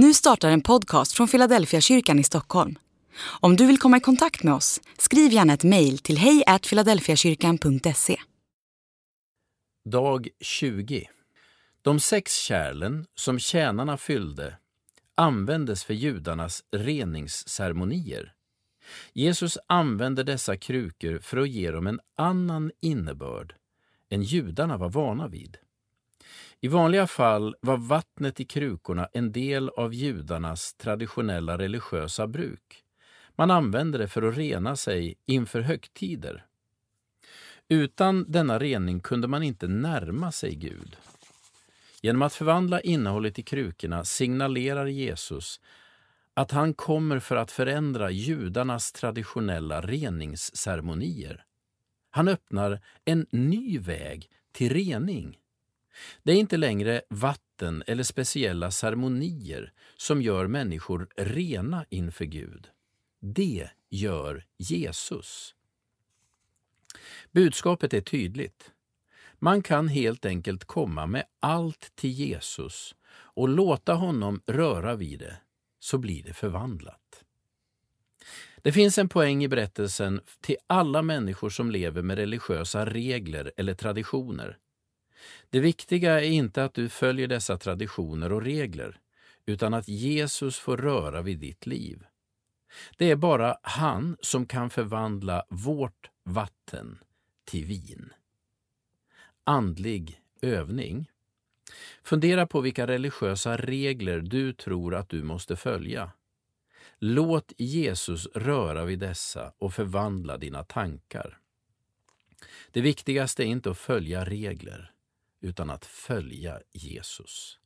Nu startar en podcast från Philadelphia kyrkan i Stockholm. Om du vill komma i kontakt med oss, skriv gärna ett mejl till hejfiladelfiakyrkan.se. Dag 20. De sex kärlen som tjänarna fyllde användes för judarnas reningsceremonier. Jesus använde dessa krukor för att ge dem en annan innebörd än judarna var vana vid. I vanliga fall var vattnet i krukorna en del av judarnas traditionella religiösa bruk. Man använde det för att rena sig inför högtider. Utan denna rening kunde man inte närma sig Gud. Genom att förvandla innehållet i krukorna signalerar Jesus att han kommer för att förändra judarnas traditionella reningsceremonier. Han öppnar en ny väg till rening. Det är inte längre vatten eller speciella ceremonier som gör människor rena inför Gud. Det gör Jesus. Budskapet är tydligt. Man kan helt enkelt komma med allt till Jesus och låta honom röra vid det, så blir det förvandlat. Det finns en poäng i berättelsen till alla människor som lever med religiösa regler eller traditioner. Det viktiga är inte att du följer dessa traditioner och regler, utan att Jesus får röra vid ditt liv. Det är bara han som kan förvandla vårt vatten till vin. Andlig övning. Fundera på vilka religiösa regler du tror att du måste följa. Låt Jesus röra vid dessa och förvandla dina tankar. Det viktigaste är inte att följa regler, utan att följa Jesus.